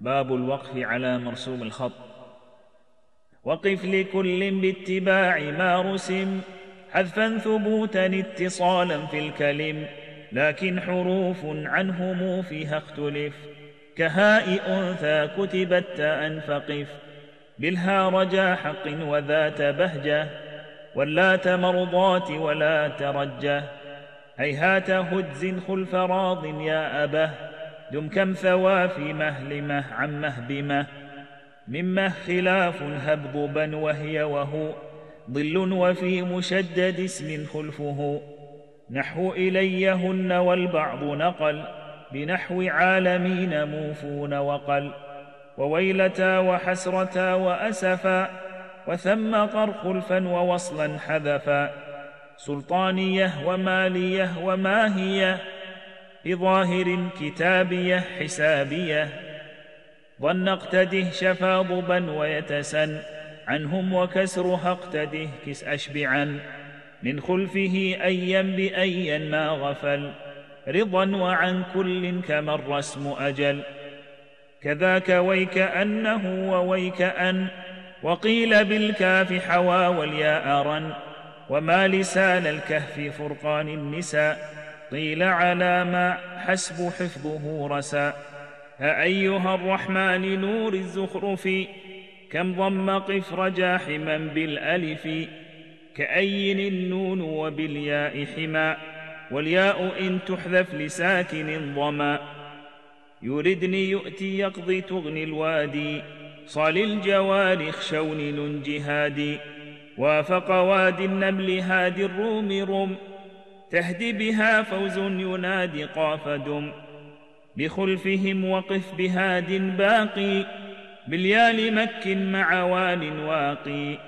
باب الوقف على مرسوم الخط. وقف لكل باتباع ما رسم حذفا ثبوتا اتصالا في الكلم لكن حروف عنهم فيها اختلف. كهاء أنثى كتبت تاء فقف بالها رجا حق وذات بهجة واللات مرضات ولا ترجة. هيهات هجز خلف راض يا أبه دم كم ثوى في مهلمة عن مهبمه ممه خلاف هبضبا وهي وهو ظل وفي مشدد اسم خلفه. نحو إليهن والبعض نقل بنحو عالمين موفون وقل. وويلتا وحسرتا وأسفا وثم قر خلفا ووصلا حذفا. سلطانية ومالية وماهية بظاهر كتابيه حسابيه. ظن اقتده شفا ظبا ويتسن. عنهم وكسر ها اقتده كس أشبعا. من خلفه أيا بأيا ما غفل. رضى وعن كل كما الرسم أجل. كذاك ويكأنه وويكأن. وقيل بالكاف حوى والياء رن. وما لسان الكهف فرقان النساء. قيل على ما حسب حفظه رسا أأيها الرحمن نور الزخرف كم ضم قفر جاحما بالألف كأين النون وبالياء حما. والياء إن تحذف لساكن ضما. يردني يؤتي يقضي تغني الوادي صال الجوار اخشون جهادي وافق وادي النمل هادي الروم رم. تهدي بها فوز ينادي قاف دم. بخلفهم وقف بهاد باقي باليال مك مع وال واقي.